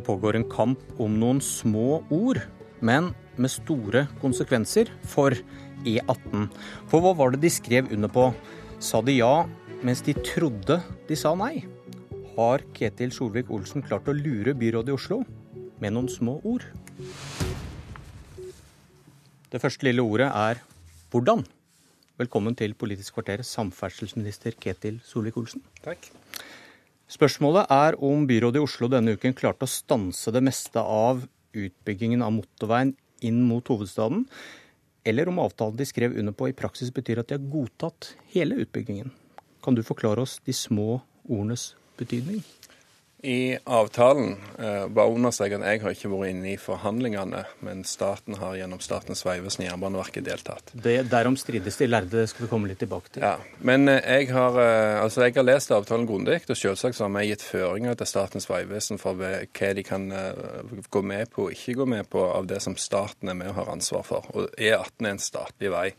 Det pågår en kamp om noen små ord, men med store konsekvenser for E18. For hva var det de skrev under på? Sa de ja mens de trodde de sa nei? Har Ketil Solvik-Olsen klart å lure byrådet i Oslo med noen små ord? Det første lille ordet er hvordan. Velkommen til Politisk kvarter, samferdselsminister Ketil Solvik-Olsen. Takk. Spørsmålet er om byrådet i Oslo denne uken klarte å stanse det meste av utbyggingen av motorveien inn mot hovedstaden, eller om avtalen de skrev under på i praksis betyr at de har godtatt hele utbyggingen. Kan du forklare oss de små ordenes betydning? I avtalen eh, bare understreke at jeg har ikke vært inne i forhandlingene, men staten har gjennom Statens vegvesen og Jernbaneverket deltatt. Det, derom strides de lærde, det skal vi komme litt tilbake til. Ja, Men eh, jeg har, eh, altså jeg har lest avtalen grundig, og selvsagt så har vi gitt føringer til Statens vegvesen for hva de kan eh, gå med på og ikke gå med på av det som staten er med og har ansvar for. Og E18 er en statlig vei.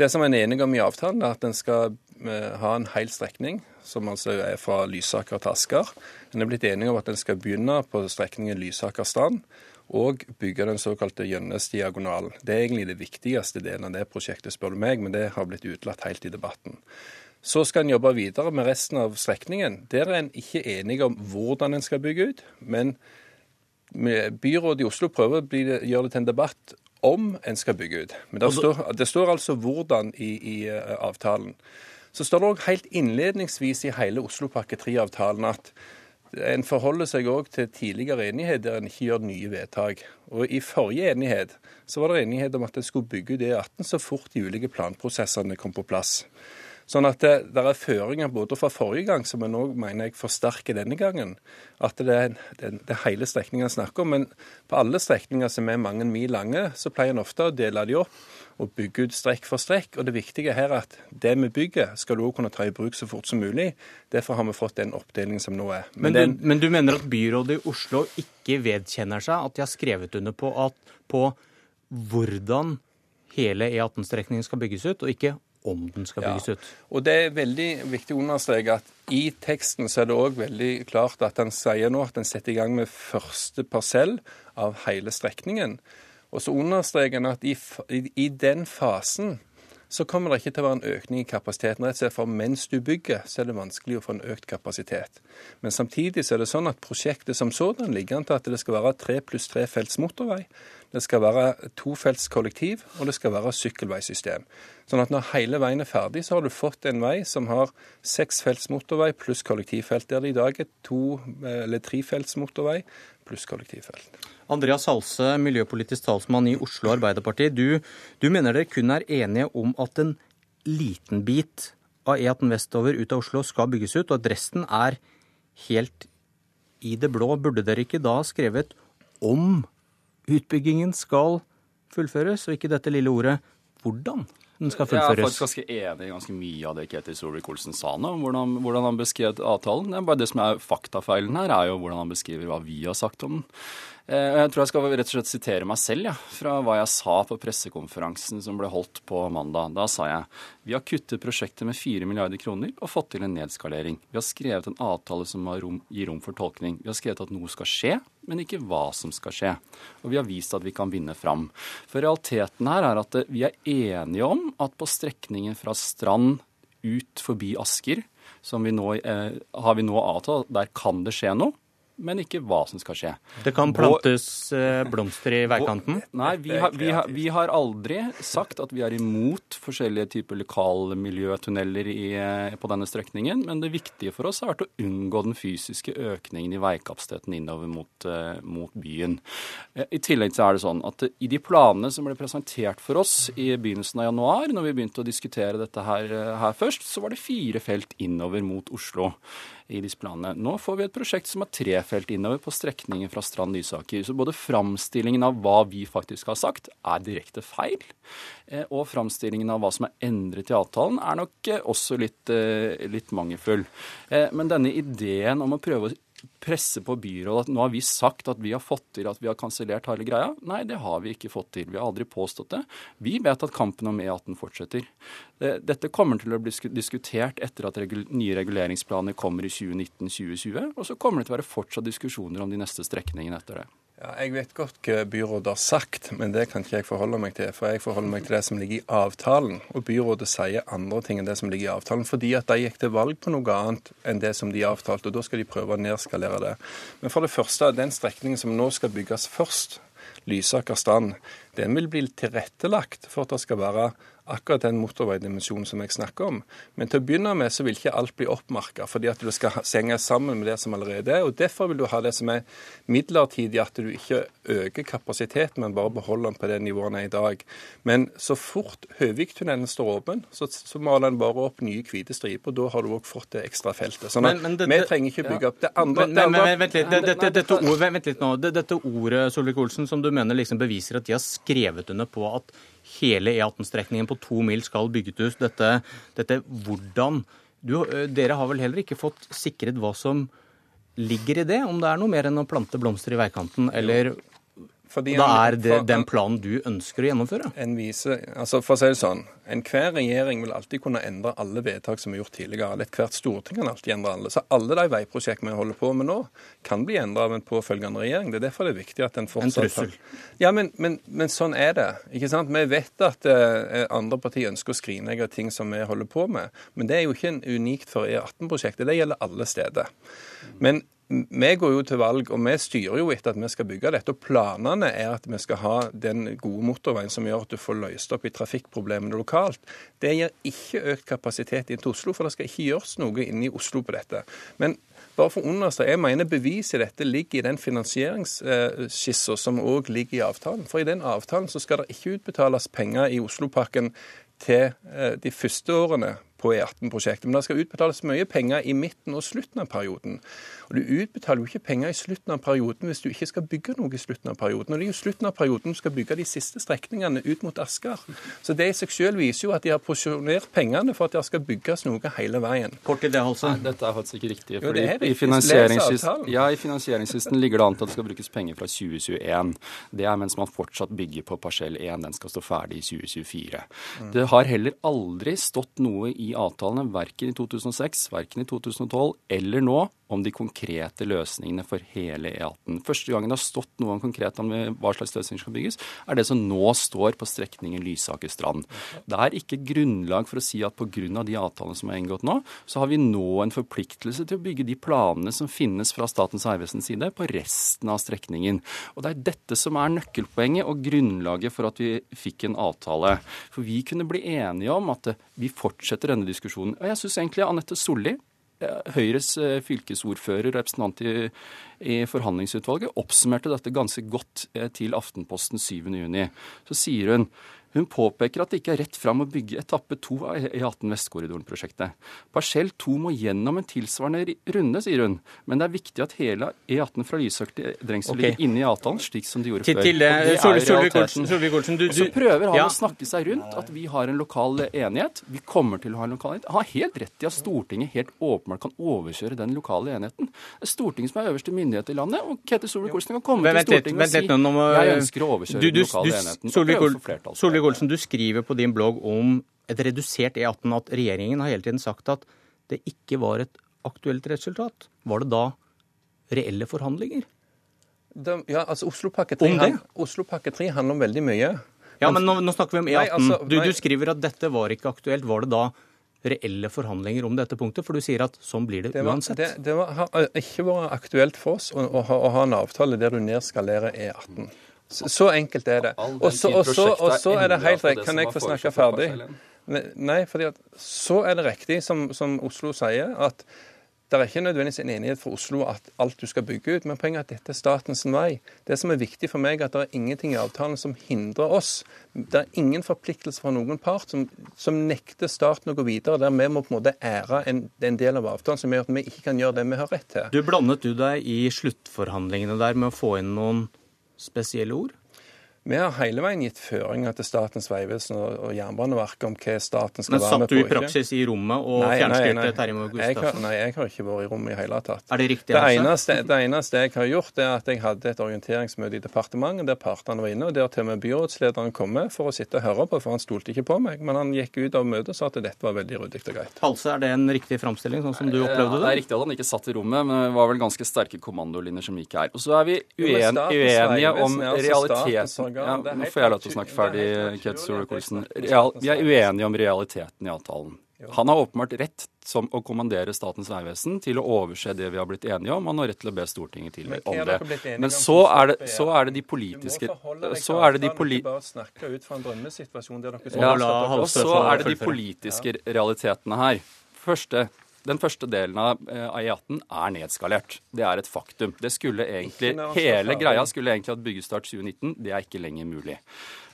Det som en er enige om i avtalen, er at en skal eh, ha en hel strekning, som altså er fra Lysaker til Asker. En er blitt enige om at en skal begynne på strekningen Lysaker-Strand og bygge den såkalte Gjønnes-diagonalen. Det er egentlig det viktigste delen av det prosjektet, spør du meg, men det har blitt utelatt helt i debatten. Så skal en jobbe videre med resten av strekningen. Der er en ikke enige om hvordan en skal bygge ut, men byrådet i Oslo prøver å gjøre det til en debatt om en skal bygge ut. Men det står, det står altså hvordan i, i uh, avtalen. Så står det òg helt innledningsvis i hele Oslopakke 3-avtalen at en forholder seg òg til tidligere enighet der en ikke gjør nye vedtak. Og I forrige enighet så var det enighet om at en skulle bygge ut E18 så fort de ulike planprosessene kom på plass. Sånn at det, det, er føringer både fra forrige gang, som en òg mener jeg forsterker denne gangen. At det er, det, det er hele strekningen en snakker om. Men på alle strekninger som er mange mil lange, så pleier en ofte å dele de opp og bygge ut strekk for strekk. Og det viktige her er at det vi bygger, skal du òg kunne ta i bruk så fort som mulig. Derfor har vi fått den oppdelingen som nå er. Men, men, den, du, men du, mener at byrådet i Oslo ikke vedkjenner seg at de har skrevet under på, at, på hvordan hele E18-strekningen skal bygges ut, og ikke om den skal bygges ja. ut. Og Det er veldig viktig å understreke at i teksten så er det òg veldig klart at han sier nå at en setter i gang med første parsell av hele strekningen. Og så understreker han at i, i, i den fasen så kommer det ikke til å være en økning i kapasiteten. rett og slett For mens du bygger, så er det vanskelig å få en økt kapasitet. Men samtidig så er det sånn at prosjektet som sådan ligger an til at det skal være tre pluss tre felts motorvei. Det skal være tofelts kollektiv, og det skal være sykkelveisystem. Sånn at når hele veien er ferdig, så har du fått en vei som har seksfelts motorvei pluss kollektivfelt, der det i dag er to- eller trefelts motorvei pluss kollektivfelt. Andreas Halse, miljøpolitisk talsmann i Oslo Arbeiderparti. Du, du mener dere kun er enige om at en liten bit av E18 vestover ut av Oslo skal bygges ut, og at resten er helt i det blå. Burde dere ikke da skrevet om utbyggingen skal fullføres, og ikke dette lille ordet hvordan? Den skal fullføres. Jeg er faktisk ganske enig i ganske mye av det Ketil Solvik-Olsen sa nå, om hvordan, hvordan, han beskrev avtalen. Det det som er faktafeilen her, er jo hvordan han beskriver hva vi har sagt om den. Eh, jeg tror jeg skal rett og slett sitere meg selv ja, fra hva jeg sa på pressekonferansen som ble holdt på mandag. Da sa jeg vi har kuttet prosjektet med 4 milliarder kroner og fått til en nedskalering. Vi har skrevet en avtale som rom, gir rom for tolkning. Vi har skrevet at noe skal skje, men ikke hva som skal skje. Og vi har vist at vi kan vinne fram. For realiteten her er at vi er enige om at på strekningen fra Strand ut forbi Asker, som vi nå, eh, har vi nå avtalt, der kan det skje noe men ikke hva som skal skje. Det kan plantes eh, blomster i veikanten? Nei, vi har, vi, har, vi har, aldri sagt at vi er imot forskjellige typer lokalmiljøtunneler i, eh, på denne strekningen, men det viktige for oss har vært å unngå den fysiske økningen i veikapasiteten innover mot, uh, mot byen. I tillegg så er det sånn at i de planene som ble presentert for oss i begynnelsen av januar, når vi begynte å diskutere dette her, her først, så var det fire felt innover mot Oslo i disse planene. Nå får vi et prosjekt som har tre felt innover på strekningen fra Strand-Lysaker. Så både framstillingen av hva vi faktisk har sagt, er direkte feil. Eh, og framstillingen av hva som er endret i avtalen, er nok eh, også litt, eh, litt mangelfull. Men denne ideen om å prøve å presse på byrådet at nå har vi sagt at vi har fått til at vi har kansellert hele greia. Nei, det har vi ikke fått til. Vi har aldri påstått det. Vi vet at kampen om E18 fortsetter. Dette kommer til å bli diskutert etter at nye reguleringsplaner kommer i 2019-2020. Og så kommer det til å være fortsatt diskusjoner om de neste strekningene etter det. Ja, jeg vet godt hva byrådet har sagt, men det kan ikke jeg forholde meg til. For jeg forholder meg til det som ligger i avtalen. Og byrådet sier andre ting enn det som ligger i avtalen. Fordi at de gikk til valg på noe annet enn det som de avtalte. Og da skal de prøve å nedskalere det. Men for det første, den strekningen som nå skal bygges først, Lysaker-Strand, den vil bli tilrettelagt for at det skal være akkurat den motorveidimensjonen som jeg snakker om. Men til å begynne med så vil ikke alt bli oppmerka, fordi at det skal henge sammen med det som allerede er. og Derfor vil du ha det som er midlertidig, at du ikke øker kapasiteten, men bare beholder den på det nivået den er i dag. Men så fort Høviktunnelen står åpen, så, så maler den bare opp nye hvite striper. og Da har du òg fått det ekstra feltet. Sånn at vi trenger ikke bygge opp det andre. Men, men, men vent litt, det, det, dette, ord, vent litt nå. Dette ordet Solvik-Olsen, som du mener liksom beviser at de har skrevet under på at hele E18-strekningen på to mil skal bygget ut. Dette, dette hvordan du, Dere har vel heller ikke fått sikret hva som ligger i det? Om det er noe mer enn å plante blomster i veikanten, eller fordi da er det den planen du ønsker å gjennomføre? En vise, altså For å si det sånn, enhver regjering vil alltid kunne endre alle vedtak som er gjort tidligere. Ethvert storting kan alltid endre alle. Så alle de veiprosjektene vi holder på med nå, kan bli endra av en påfølgende regjering. Det er derfor det er viktig at en fortsatt En trussel? Ja, men, men, men, sånn er det. ikke sant? Vi vet at eh, andre partier ønsker å skrinlegge ting som vi holder på med. Men det er jo ikke en unikt for E18-prosjektet. Det gjelder alle steder. Men vi går jo til valg, og vi styrer jo etter at vi skal bygge dette. og Planene er at vi skal ha den gode motorveien som gjør at du får løst opp i trafikkproblemene lokalt. Det gir ikke økt kapasitet inn til Oslo, for det skal ikke gjøres noe inne i Oslo på dette. Men bare for å understreke, jeg mener beviset i dette ligger i den finansieringsskissa som òg ligger i avtalen. For i den avtalen så skal det ikke utbetales penger i Oslopakken til eh, de første årene på E18-prosjektet. Men det skal utbetales mye penger i midten og slutten av perioden. Og Du utbetaler jo ikke penger i slutten av perioden hvis du ikke skal bygge noe i slutten av perioden. Og Det er jo slutten av perioden du skal bygge de siste strekningene ut mot Asker. Så det i seg selv viser jo at de har posisjonert pengene for at det skal bygges noe hele veien. Kort i det, Halse. Nei, dette er faktisk ikke riktig. fordi jo, i, finansieringslisten, ja, I finansieringslisten ligger det an til at det skal brukes penger fra 2021. Det er mens man fortsatt bygger på parsell 1. Den skal stå ferdig i 2024. Mm. Det har heller aldri stått noe i avtalene, verken i 2006, verken i 2012 eller nå, om de konkrete løsningene for hele E18. Første gangen det har stått noe konkret om hva slags løsninger skal bygges, er det som nå står på strekningen Lysaker-Strand. Det er ikke grunnlag for å si at pga. de avtalene som er inngått nå, så har vi nå en forpliktelse til å bygge de planene som finnes fra Statens vegvesens side på resten av strekningen. Og Det er dette som er nøkkelpoenget og grunnlaget for at vi fikk en avtale. For vi kunne bli enige om at vi fortsetter denne diskusjonen. Og jeg syns egentlig Anette Solli Høyres eh, fylkesordfører, representant i, i, forhandlingsutvalget, oppsummerte dette ganske godt eh, til Aftenposten 7.6. Så sier hun hun påpeker at det ikke er rett fram å bygge etappe to av E18 Vestkorridoren-prosjektet. Parsell to må gjennom en tilsvarende runde, sier hun. Men det er viktig at hele E18 fra Lysøk til Drengsel okay. ligger inne i avtalen, slik som de gjorde til, før. Til det, Solvik-Olsen, du, Så prøver han ja. å snakke seg rundt at vi har en lokal enighet. Vi kommer til å ha en lokal enighet. Han har helt rett i at Stortinget helt åpenbart kan overkjøre den lokale enigheten. Stortinget som er øverste myndighet i landet, og Ketil Solvik-Olsen kan komme til Stortinget og si jeg ønsker å overkjøre den lokale enheten. og Solvik-Olsen, du skriver på din blogg om et redusert E18 at regjeringen har hele tiden sagt at det ikke var et aktuelt resultat. Var det da reelle forhandlinger? De, ja, altså Oslopakke 3, han, Oslopakke 3 handler om veldig mye. Ja, men nå, nå snakker vi om E18. Nei, altså, du, du, skriver at dette var ikke aktuelt. Var det da reelle forhandlinger om dette punktet? For du sier at sånn blir det, det var, uansett. Det, det var, har ikke vært aktuelt for oss å, å, ha, å ha en avtale der du nedskalerer E18. Så enkelt er det. Og så er det helt rett. Kan jeg få snakke ferdig? Nei, fordi at så er det riktig, som, som Oslo sier, at det er ikke nødvendigvis en enighet for Oslo at alt du skal bygge ut, men poenget er at dette er statens vei. Det som er viktig for meg, er at det er ingenting i avtalen som hindrer oss. Det er ingen forpliktelse fra noen part som, som nekter staten å gå videre, der vi må på en måte ære en, en, del av avtalen som gjør at vi ikke kan gjøre det vi har rett til. Du blandet du deg i sluttforhandlingene der med å få inn noen spesielle ord? Vi har hele veien gitt føringer til Statens vegvesen og, Jernbaneverket om hva staten skal være med på. Men satt du i praksis i rommet og fjernstyrte Terje Moe Gustavsen? nei, jeg har ikke vært i rommet i hele tatt. Er det riktig? Det altså? eneste, det eneste jeg har gjort, er at jeg hadde et orienteringsmøte i departementet der partene var inne, og der til og med byrådslederen kom med for å sitte og høre på, for han stolte ikke på meg. Men han gikk ut av møtet og sa at dette var veldig ryddig og greit. Halse, er det en riktig framstilling, sånn som du opplevde det er det? riktig at han ikke satt i rommet, men det var vel ganske sterke kommandolinjer som gikk her. Og så er vi uen, uenige om er altså realiteten. Ja, Nå får jeg lov til å snakke er ferdig, Ketil Solvik-Olsen. Vi er uenige om realiteten i avtalen. Han har åpenbart rett som å kommandere Statens vegvesen til å overse det vi har blitt enige om. Han har rett til å be Stortinget til Men om det. Men så er det, så er det de politiske Så er det de drømmesituasjon Ja, så er det de politiske realitetene her. Første, den første delen av eh, av E18 er nedskalert. Det er et faktum. Det skulle egentlig, Hele greia skulle egentlig hatt byggestart 2019. Det er ikke lenger mulig.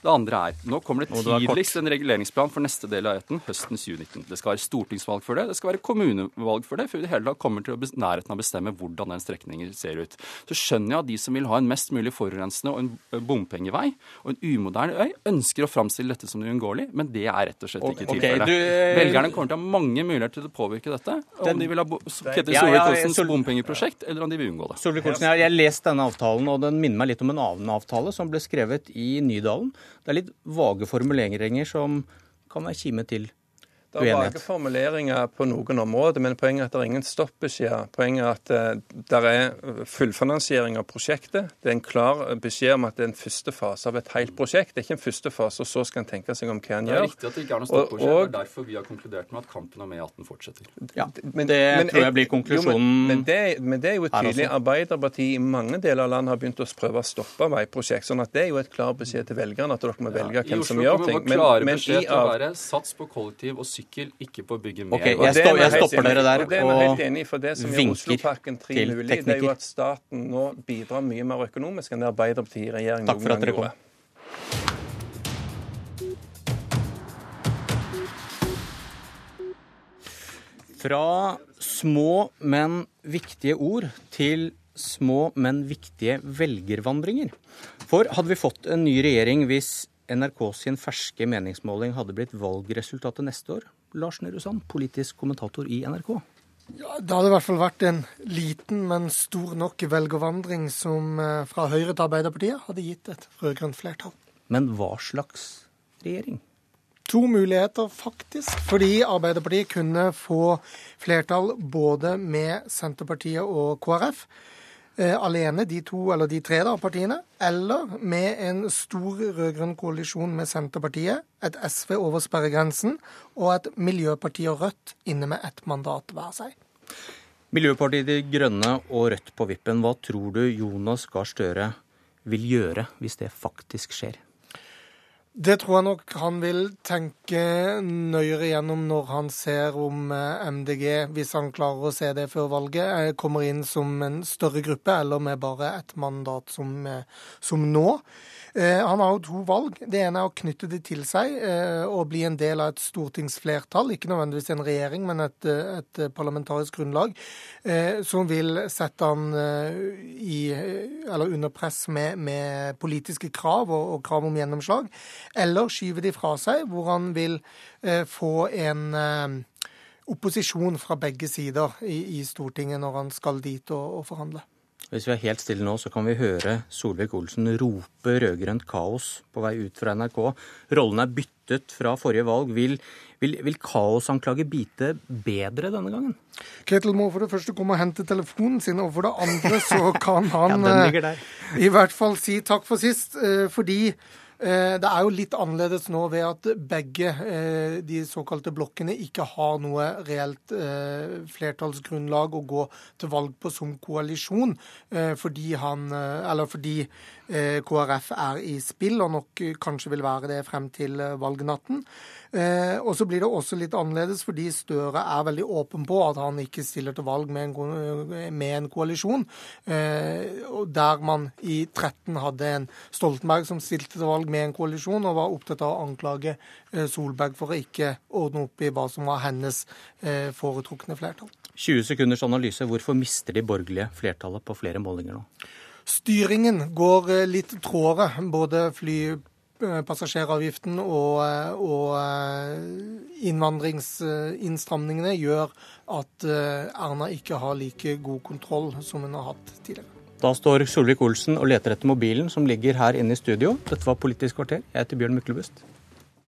Det andre er nå kommer det tidligst en reguleringsplan for neste del av E18 høsten 2019. Det skal være stortingsvalg for det, det skal være kommunevalg for det, før vi i det hele tatt kommer til å nærheten av å bestemme hvordan den strekningen ser ut. Så skjønner jeg at de som vil ha en mest mulig forurensende og en bompengevei og en umoderne øy, ønsker å framstille dette som uunngåelig, men det er rett og slett ikke Ok, tilfellet. du, eh, Velgerne kommer til å ha mange muligheter til å påvirke dette. Om de vil ha Ketil Ja, ja, Solvik-Olsens Sol- bompengeprosjekt, eller om de vil unngå det. Solvik-Olsen, jeg har lest denne avtalen, og den minner meg litt om en annen avtale som ble skrevet i Nydalen. Det er litt vage formuleringer som kan være kime til Det er vage formuleringer på noen områder, men poenget er at det er ingen stoppbeskjeder. Poenget er at eh, det er fullfinansiering av prosjektet. Det er en klar beskjed om at det er en første fase av et helt prosjekt. Det er ikke en første fase, og så skal en tenke seg om hva en Det er riktig at det ikke er noe Og- og- Det er derfor vi har konkludert med at kampen om E18 fortsetter. Ja, Men- det men tror jeg blir Jo, konklusjonen. men, men, det, men det er jo et tydelig. Arbeiderpartiet i mange deler av landet har begynt å prøve å stoppe veiprosjekt. sånn at det er jo et klar beskjed til velgerne at dere må velge ja, hvem som Oslo gjør kommer ting. vår klare men beskjed til å være sats på kollektiv og sykkel, ikke på å bygge mer Ok, jeg er vi jeg stopper dere der, Og det er vi helt enig for det som vinker er 3 til mulig, det er jo at staten nå bidrar mye mer økonomisk enn det Arbeiderpartiet i regjering Takk for at dere kom. Fra små, men viktige ord til små, men viktige velgervandringer. For hadde vi fått en ny regjering hvis NRK sin ferske meningsmåling hadde blitt valgresultatet neste år? Lars Nehru Sand, politisk kommentator i NRK. Ja, det hadde i hvert fall vært en liten, men stor nok velgervandring som eh, fra Høyre til Arbeiderpartiet hadde gitt et rød-grønt flertall. Men hva slags regjering? To muligheter, faktisk. Fordi Arbeiderpartiet kunne få flertall både med Senterpartiet og KrF. Eh, alene, de to eller de tre da, partiene. Eller med en stor rød-grønn koalisjon med Senterpartiet, et SV over sperregrensen og et Miljøparti og Rødt inne med ett mandat hver seg. Miljøpartiet De Grønne og Rødt på vippen. Hva tror du Jonas Gahr Støre vil gjøre hvis det faktisk skjer? Det tror jeg nok han vil tenke nøyere gjennom når han ser om eh, MDG, hvis han klarer å se det før valget, eh, kommer inn som en større gruppe, eller med bare et mandat som, eh, som nå. Han har jo to valg. Det ene er å knytte det til seg og bli en del av et stortingsflertall. Ikke nødvendigvis en regjering, men et, et parlamentarisk grunnlag. Som vil sette han i, under press med, med politiske krav og, og krav om gjennomslag. Eller skyve de fra seg, hvor han vil eh, få en eh, opposisjon fra begge sider i, i Stortinget når han skal dit og, forhandle. Hvis vi er helt stille nå, så kan vi høre Solvik-Olsen rope rød-grønt kaos på vei ut fra NRK. Rollen er byttet fra forrige valg. Vil, vil, vil kaosanklager bite bedre denne gangen? Ketil må for det første komme og hente telefonen sin, og for det andre så kan han den eh, i hvert fall si takk for sist, fordi det er jo litt annerledes nå ved at begge eh, de såkalte blokkene ikke har noe reelt eh, flertallsgrunnlag å gå til valg på som koalisjon, eh, fordi han eh, fordi eh, KrF er i spill, og nok eh, kanskje vil være det frem til eh, valgnatten. Eh, og så blir det også litt annerledes fordi Støre er veldig åpen på at han ikke stiller til valg med en, med en koalisjon. Eh, der man i 13 hadde en Stoltenberg som stilte til valg med en koalisjon, og var opptatt av å anklage eh, Solberg for å ikke ordne opp i hva som var hennes eh, foretrukne flertall. 20 sekunders analyse. Hvorfor mister de borgerlige flertallet på flere målinger nå? styringen går litt tråere. Både flypassasjeravgiften og, og innvandringsinnstramningene gjør at Erna ikke har like god kontroll som hun har hatt tidligere. Da står Solvik-Olsen og leter etter mobilen som ligger her inne i studio. Dette var Politisk kvarter. Jeg heter Bjørn Myklebust.